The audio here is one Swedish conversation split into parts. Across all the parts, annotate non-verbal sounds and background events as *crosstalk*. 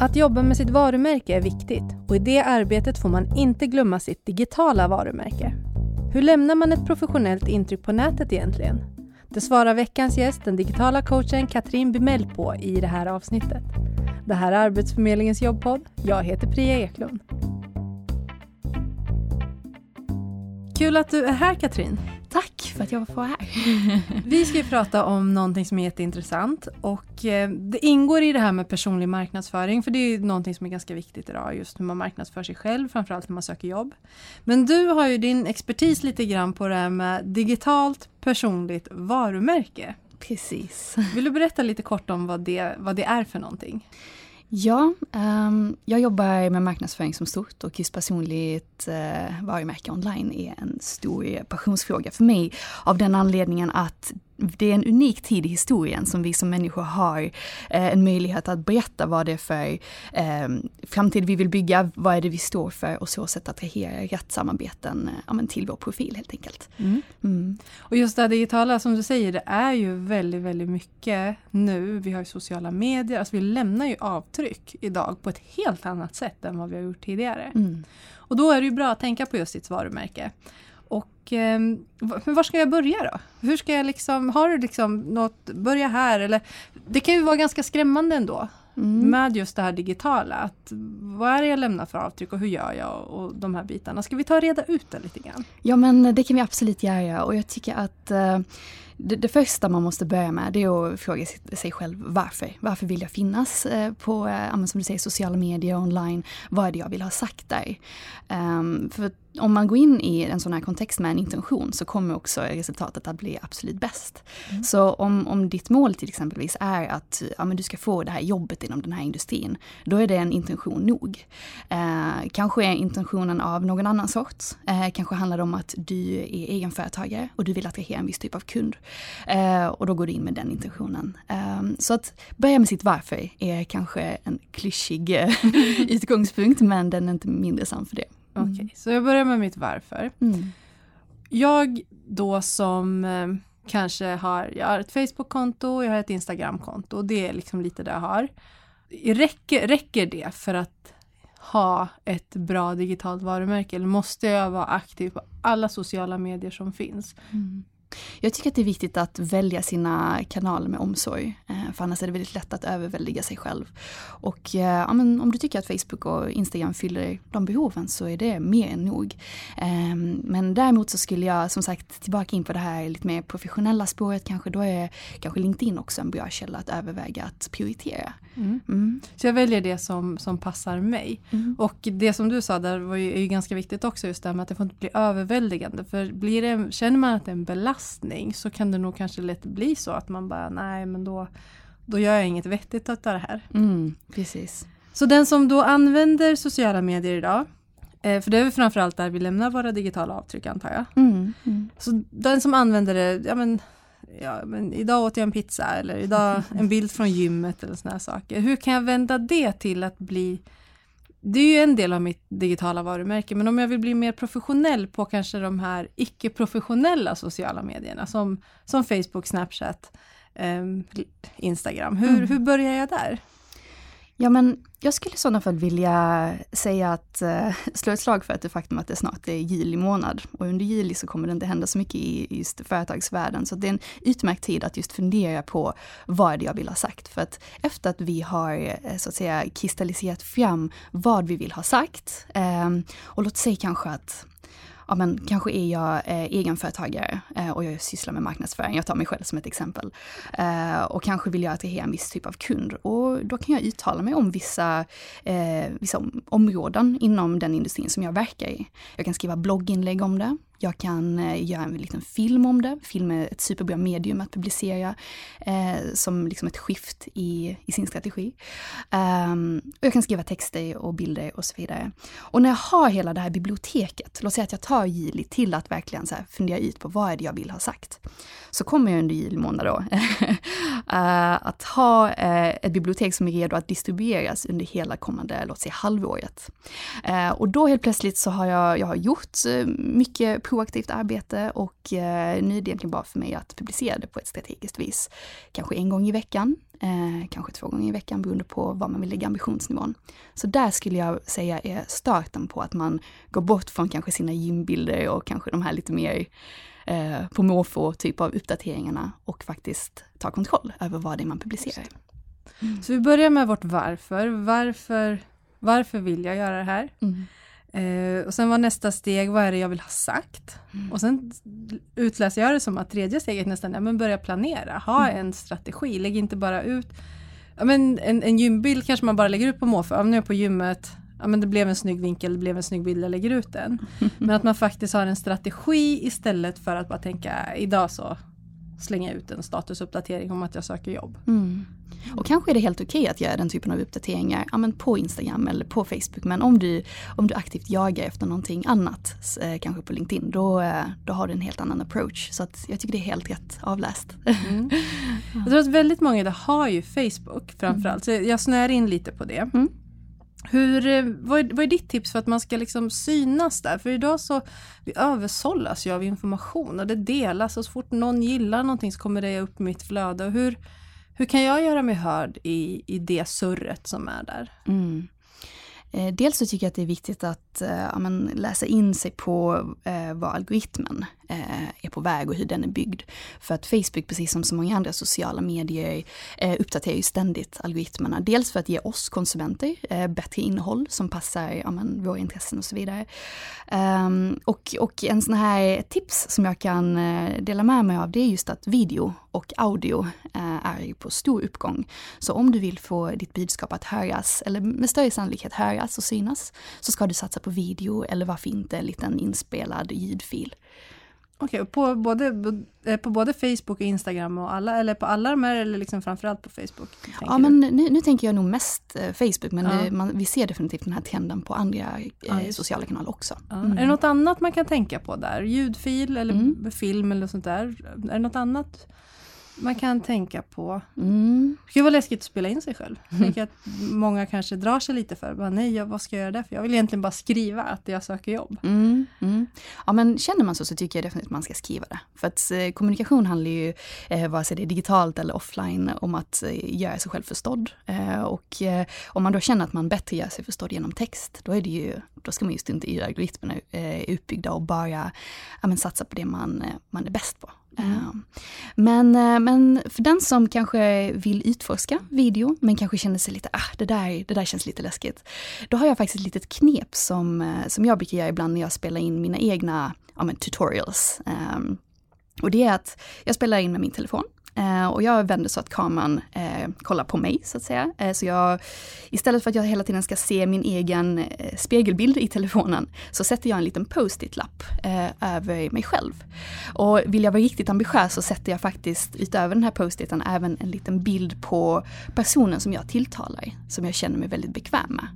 Att jobba med sitt varumärke är viktigt och i det arbetet får man inte glömma sitt digitala varumärke. Hur lämnar man ett professionellt intryck på nätet egentligen? Det svarar veckans gäst, den digitala coachen Katrin Bimell på i det här avsnittet. Det här är Arbetsförmedlingens jobbpodd. Jag heter Priya Eklund. Kul att du är här Katrin. Tack för att jag får vara här. *laughs* Vi ska ju prata om någonting som är jätteintressant och eh, det ingår i det här med personlig marknadsföring för det är ju någonting som är ganska viktigt idag just hur man marknadsför sig själv framförallt när man söker jobb. Men du har ju din expertis lite grann på det här med digitalt personligt varumärke. Precis. Vill du berätta lite kort om vad det, vad det är för någonting? Ja, um, jag jobbar med marknadsföring som stort och just personligt uh, varumärke online är en stor eh, passionsfråga för mig av den anledningen att det är en unik tid i historien som vi som människor har eh, en möjlighet att berätta vad det är för eh, framtid vi vill bygga, vad är det vi står för och så sätt attrahera rätt samarbeten eh, ja, till vår profil helt enkelt. Mm. Mm. Och just det digitala som du säger, det är ju väldigt, väldigt mycket nu. Vi har ju sociala medier, alltså vi lämnar ju avtryck idag på ett helt annat sätt än vad vi har gjort tidigare. Mm. Och då är det ju bra att tänka på just sitt varumärke. Och, eh, men var ska jag börja då? Hur ska jag liksom, har du liksom något, börja här eller? Det kan ju vara ganska skrämmande ändå. Mm. Med just det här digitala. Att, vad är det jag lämnar för avtryck och hur gör jag och de här bitarna. Ska vi ta och reda ut det lite grann? Ja men det kan vi absolut göra och jag tycker att eh, det, det, första man måste börja med det är att fråga sig själv varför. Varför vill jag finnas eh, på, eh, som du säger, sociala medier, online? Vad är det jag vill ha sagt där? Um, för om man går in i en sån här kontext med en intention så kommer också resultatet att bli absolut bäst. Mm. Så om, om ditt mål till exempelvis är att ja, men du ska få det här jobbet inom den här industrin, då är det en intention nog. Eh, kanske är intentionen av någon annan sort. Eh, kanske handlar det om att du är egenföretagare och du vill attrahera en viss typ av kund. Eh, och då går du in med den intentionen. Eh, så att börja med sitt varför är kanske en klyschig eh, *laughs* utgångspunkt men den är inte mindre sann för det. Okej, okay, så jag börjar med mitt varför. Mm. Jag då som eh, kanske har, jag har ett Facebook-konto, jag har ett Instagram-konto. Det är liksom lite det jag har. Räcker, räcker det för att ha ett bra digitalt varumärke eller måste jag vara aktiv på alla sociala medier som finns? Mm. Jag tycker att det är viktigt att välja sina kanaler med omsorg. Eh, för annars är det väldigt lätt att överväldiga sig själv. Och eh, ja, men om du tycker att Facebook och Instagram fyller de behoven så är det mer än nog. Ehm, men däremot så skulle jag som sagt tillbaka in på det här lite mer professionella spåret kanske. Då är kanske LinkedIn också en bra källa att överväga att prioritera. Mm. Mm. Så jag väljer det som, som passar mig. Mm. Och det som du sa där var ju, är ju ganska viktigt också just det här med att det får inte bli överväldigande. För blir det, känner man att det är en belastning så kan det nog kanske lätt bli så att man bara nej men då, då gör jag inget vettigt av det här. Mm, precis. Så den som då använder sociala medier idag eh, för det är väl framförallt där vi lämnar våra digitala avtryck antar jag. Mm, mm. Så den som använder det, ja men ja, men idag åt jag en pizza eller idag en bild från gymmet eller här saker. Hur kan jag vända det till att bli det är ju en del av mitt digitala varumärke, men om jag vill bli mer professionell på kanske de här icke-professionella sociala medierna som, som Facebook, Snapchat, eh, Instagram. Hur, mm. hur börjar jag där? Ja men jag skulle i sådana fall vilja säga att, eh, slå ett slag för att det faktum att det snart är juli månad. Och under juli så kommer det inte hända så mycket i just företagsvärlden. Så det är en utmärkt tid att just fundera på vad det jag vill ha sagt. För att efter att vi har eh, så att säga kristalliserat fram vad vi vill ha sagt. eh, och låt säga kanske att ja men kanske är jag eh, egenföretagare eh, och jag sysslar med marknadsföring, jag tar mig själv som ett exempel. Eh, och kanske vill jag attrahera en viss typ av kund och då kan jag uttala mig om vissa, eh, vissa områden inom den industrin som jag verkar i. Jag kan skriva blogginlägg om det, jag kan eh, göra en liten film om det. Film är ett superbra medium att publicera eh, som liksom ett skift i, i sin strategi. Um, och jag kan skriva texter och bilder och så vidare. Och när jag har hela det här biblioteket, låt säga att jag tar Gili till att verkligen så här fundera ut på vad är det jag vill ha sagt. Så kommer jag under julmånad då *laughs* Eh, att ha uh, ett bibliotek som är redo att distribueras under hela kommande, låt säga halvåret. Uh, och då helt plötsligt så har jag, jag har gjort mycket proaktivt arbete och nu är det egentligen bara för mig att publicera det på ett strategiskt vis. Kanske en gång i veckan eh, kanske två gånger i veckan beroende på vad man vill lägga ambitionsnivån. Så där skulle jag säga är starten på att man går bort från kanske sina gymbilder och kanske de här lite mer eh, på måfå typ av uppdateringarna och faktiskt ta kontroll över vad det är man publicerar. Mm. Så vi börjar med vårt varför. Varför, varför vill jag göra det här? Mm. Eh, och sen var nästa steg, vad är det jag vill ha sagt? Mm. Och sen utläser jag det som att tredje steget nästan är, men börja planera, ha mm. en strategi, lägg inte bara ut ja, men en, en gymbild kanske man bara lägger ut på måfå, ja, nu är jag på gymmet, ja, men det blev en snygg vinkel, det blev en snygg bild, jag lägger ut den. *laughs* Men att man faktiskt har en strategi istället för att bara tänka, idag så slänga ut en statusuppdatering om att jag söker jobb. Mm. Och kanske är det helt okej okay att göra den typen av uppdateringar ja, men på Instagram eller på Facebook. Men om du, om du aktivt jagar efter någonting annat, eh, kanske på LinkedIn, då, eh, då har du en helt annan approach. Så att jag tycker det är helt rätt avläst. Mm. *laughs* Jag tror att väldigt många idag har ju Facebook framförallt, mm. så jag snör in lite på det. Mm. Hur, eh, vad, är, vad är ditt tips för att man ska liksom synas där? För idag så vi översållas ju av information och det delas och så fort någon gillar någonting så kommer det upp mitt flöde. Och hur, hur kan jag göra mig hörd i, i det surret som är där? Mm. Eh, dels så tycker jag att det är viktigt att eh, ja, men, läsa in sig på eh, vad algoritmen eh, är på väg och hur den är byggd. För att Facebook, precis som så många andra sociala medier, eh, uppdaterar ju ständigt algoritmerna. Dels för att ge oss konsumenter eh, bättre innehåll som passar ja, men, våra intressen och så vidare. Um, och, och en sån här tips som jag kan eh, dela med mig av det är just att video och audio eh, är på stor uppgång. Så om du vill få ditt budskap att höras, eller med större sannolikhet höras och synas, så ska du satsa på video eller varför inte en liten inspelad ljudfil. Okej, okay, på, både, eh, på både Facebook och Instagram och alla, eller på alla de här eller liksom framförallt på Facebook? Ja, men nu, nu, tänker jag nog mest eh, Facebook, men ja. det, man, vi ser definitivt den här trenden på andra ja, eh, sociala kanaler också. Ja. Mm. Är det något annat man kan tänka på där? Ljudfil eller mm. film eller sånt där? Är det något annat man kan tänka på. Mm. Kan vara läskigt att spela in sig själv. Jag att många kanske drar sig lite för, bara, nej vad ska jag göra där för? Jag vill egentligen bara skriva att jag söker jobb. Mm. Mm. Ja men känner man så så tycker jag definitivt att man ska skriva det. För att eh, kommunikation handlar ju, eh, vare sig det är digitalt eller offline, om att eh, göra sig själv förstådd. Eh, och eh, om man då känner att man bättre gör sig förstådd genom text, då är det ju, då ska man just inte i algoritmerna eh, uppbyggda och bara ja, men satsa på det man, eh, man är bäst på. Mm. Men, eh, men för den som kanske vill utforska video, men kanske känner sig lite, ah, det där, det där känns lite läskigt. Då har jag faktiskt ett litet knep som, eh, som jag brukar göra ibland när jag spelar in mina egna ja, men, tutorials. Um, och det är att jag spelar in med min telefon. Eh, och jag vänder så att kameran eh, kollar på mig så att säga. Eh, så jag, istället för att jag hela tiden ska se min egen spegelbild i telefonen så sätter jag en liten post-it-lapp över mig själv. Och vill jag vara riktigt ambitiös så sätter jag faktiskt utöver den här post-iten även en liten bild på personen som jag tilltalar, som jag känner mig väldigt bekväm med.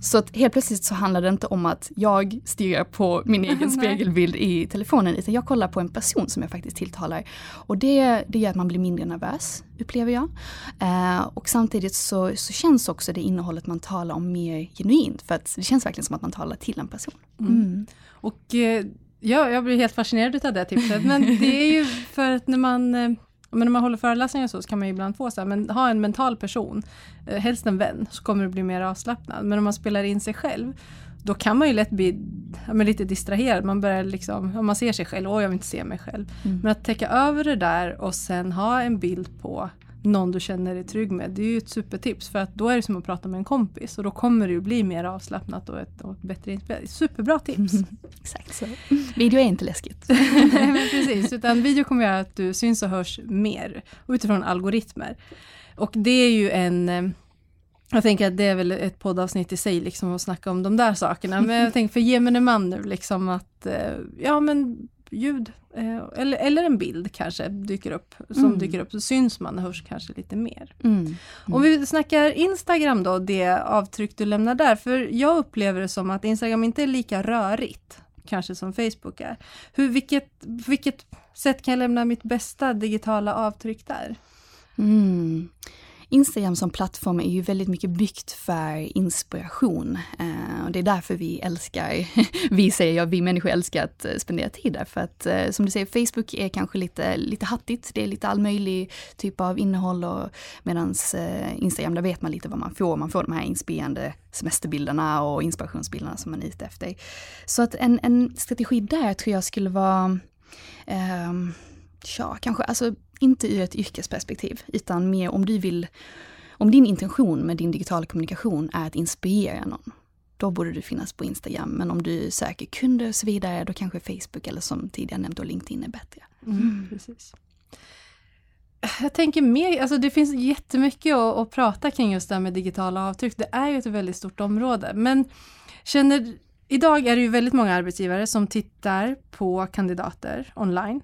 Så att helt plötsligt så handlar det inte om att jag stirrar på min *laughs* egen spegelbild i telefonen, utan jag kollar på en person som jag faktiskt tilltalar. Och det, det gör att man blir mindre nervös, upplever jag. Uh, och samtidigt så, så känns också det innehållet man talar om mer genuint, för att det känns verkligen som att man talar till en person. Mm. Mm. Och eh, ja, jag blir helt fascinerad av det tipset, men det är ju för att när man men när man håller föreläsningar så, så kan man ibland få så här, men ha en mental person, eh, helst en vän, så kommer du bli mer avslappnad. Men om man spelar in sig själv, då kan man ju lätt bli ja, lite distraherad. Man börjar liksom, om man ser sig själv, åh jag vill inte se mig själv. Mm. Men att täcka över det där och sen ha en bild på någon du känner dig trygg med. Det är ju ett supertips för att då är det som att prata med en kompis och då kommer det ju bli mer avslappnat och ett, och ett bättre inspelat. Superbra tips! Mm, *laughs* exakt så. Video är inte läskigt. *laughs* men precis, utan video kommer göra att du syns och hörs mer utifrån algoritmer. Och det är ju en eh, jag tänker att det är väl ett poddavsnitt i sig liksom att snacka om de där sakerna. Men jag tänker för gemene man nu liksom att eh, ja men ljud eh, eller, eller en bild kanske dyker upp, som mm. dyker upp, så syns man och hörs kanske lite mer. Mm. Mm. Om vi snackar Instagram då, det avtryck du lämnar där, för jag upplever det som att Instagram inte är lika rörigt kanske som Facebook är. Hur, vilket, vilket sätt kan jag lämna mitt bästa digitala avtryck där? Instagram som plattform är ju väldigt mycket byggt för inspiration. Eh, och det är därför vi älskar, *laughs* vi säger jag, vi människor älskar att eh, spendera tid där. För att eh, som du säger, Facebook är kanske lite, lite hattigt. Det är lite all möjlig typ av innehåll och eh, Instagram, där vet man lite vad man får. Man får de här inspirerande semesterbilderna och inspirationsbilderna som man är ute efter. Så att en, en strategi där tror jag skulle vara eh, Ja, kanske alltså inte ur ett yrkesperspektiv, utan mer om du vill, om din intention med din digitala kommunikation är att inspirera någon, då borde du finnas på Instagram. Men om du söker kunder och så vidare, då kanske Facebook eller som tidigare nämnt, då LinkedIn är bättre. Mm, precis. Jag tänker mer, alltså det finns jättemycket att, att prata kring just det här med digitala avtryck. Det är ju ett väldigt stort område. Men känner, idag är det ju väldigt många arbetsgivare som tittar på kandidater online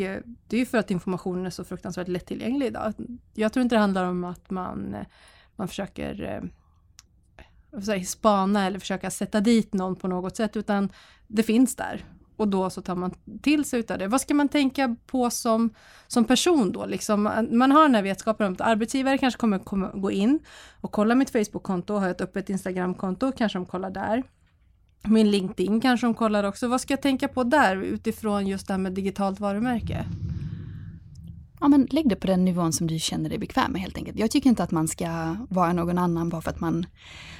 Eh, det är ju för att informationen är så fruktansvärt lättillgänglig idag. Jag tror inte det handlar om att man, eh, man försöker eh, säga, spana eller försöka sätta dit någon på något sätt, utan det finns där. Och då så tar man till sig utav det. Vad ska man tänka på som, som person då? Liksom, man har den här vetskapen om att arbetsgivare kanske kommer, kommer gå in och kolla mitt Facebook-konto, har jag ett öppet Instagram-konto, kanske de kollar där. Min LinkedIn kanske de kollar också. Vad ska jag tänka på där utifrån just det här med digitalt varumärke? Ja, men lägg det på den nivån som du känner dig bekväm med helt enkelt. Jag tycker inte att man ska vara någon annan bara för att man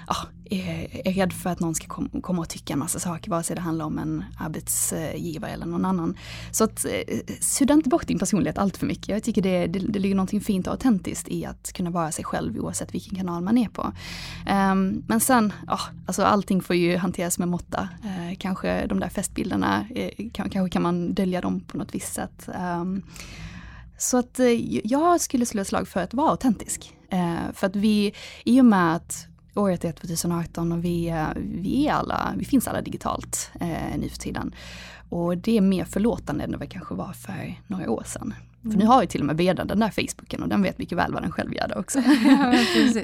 ja, är, är rädd för att någon ska kom, komma och tycka en massa saker, vare sig det handlar om en arbetsgivare eller någon annan. Så att eh, sudda inte bort din personlighet allt för mycket. Jag tycker det, det, det ligger någonting fint och autentiskt i att kunna vara sig själv oavsett vilken kanal man är på. Um, men sen, ja, alltså allting får ju hanteras med måtta. Uh, kanske de där festbilderna, uh, kanske kan man dölja dem på något visst sätt. Um, så att eh, jag skulle slå slag för att vara autentisk. Eh, för att vi, i och med att året är 2018 och vi, eh, vi, är alla, vi finns alla digitalt eh, nu för tiden. Och det är mer förlåtande än vad det kanske var för några år sedan. Mm. För nu har ju till och med Beda den där Facebooken och den vet mycket väl vad den själv gör det också. *laughs*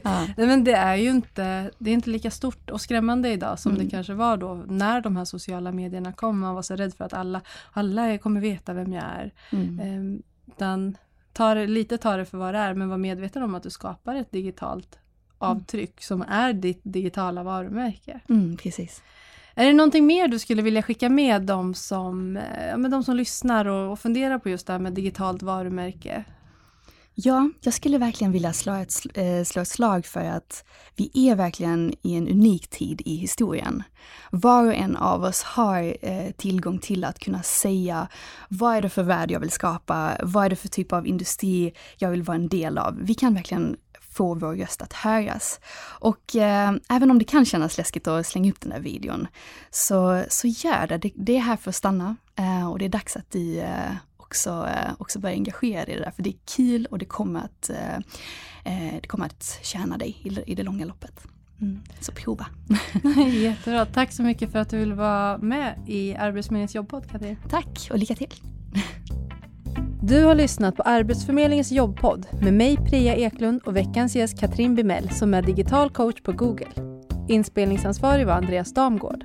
ja, ja. men det är ju inte, det är inte lika stort och skrämmande idag som mm. det kanske var då när de här sociala medierna kom. Man var så rädd för att alla, alla kommer veta vem jag är. Mm. Um, utan ta det, lite ta det för vad det är, men var medveten om att du skapar ett digitalt avtryck mm. som är ditt digitala varumärke. Mm, precis. Är det någonting mer du skulle vilja skicka med de som, eh, med de som lyssnar och, och funderar på just det här med digitalt varumärke? Ja, jag skulle verkligen vilja slå ett, eh, slå ett slag för att vi är verkligen i en unik tid i historien. Var och en av oss har eh, tillgång till att kunna säga vad är det för värld jag vill skapa? Vad är det för typ av industri jag vill vara en del av? Vi kan verkligen få vår röst att höras. Och eh, även om det kan kännas läskigt att slänga upp den där videon, så, så gör det. det. det. är här för att stanna eh, och det är dags att du eh, också, eh, också börja engagera dig i det där, för det är kul och det kommer att, eh, eh, det kommer att tjäna dig i, i det långa loppet. Mm. Så prova! *laughs* Jättebra, tack så mycket för att du vill vara med i Arbetsförmedlingens jobbpodd Katrin. Tack och lycka till! Du har lyssnat på Arbetsförmedlingens jobbpodd med mig Priya Eklund och veckans gäst Katrin Bimell som är digital coach på Google. Inspelningsansvarig var Andreas Damgård.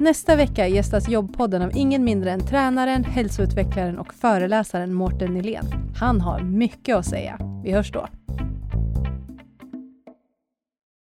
Nästa vecka gästas jobbpodden av ingen mindre än tränaren, hälsoutvecklaren och föreläsaren Mårten Nylén. Han har mycket att säga. Vi hörs då.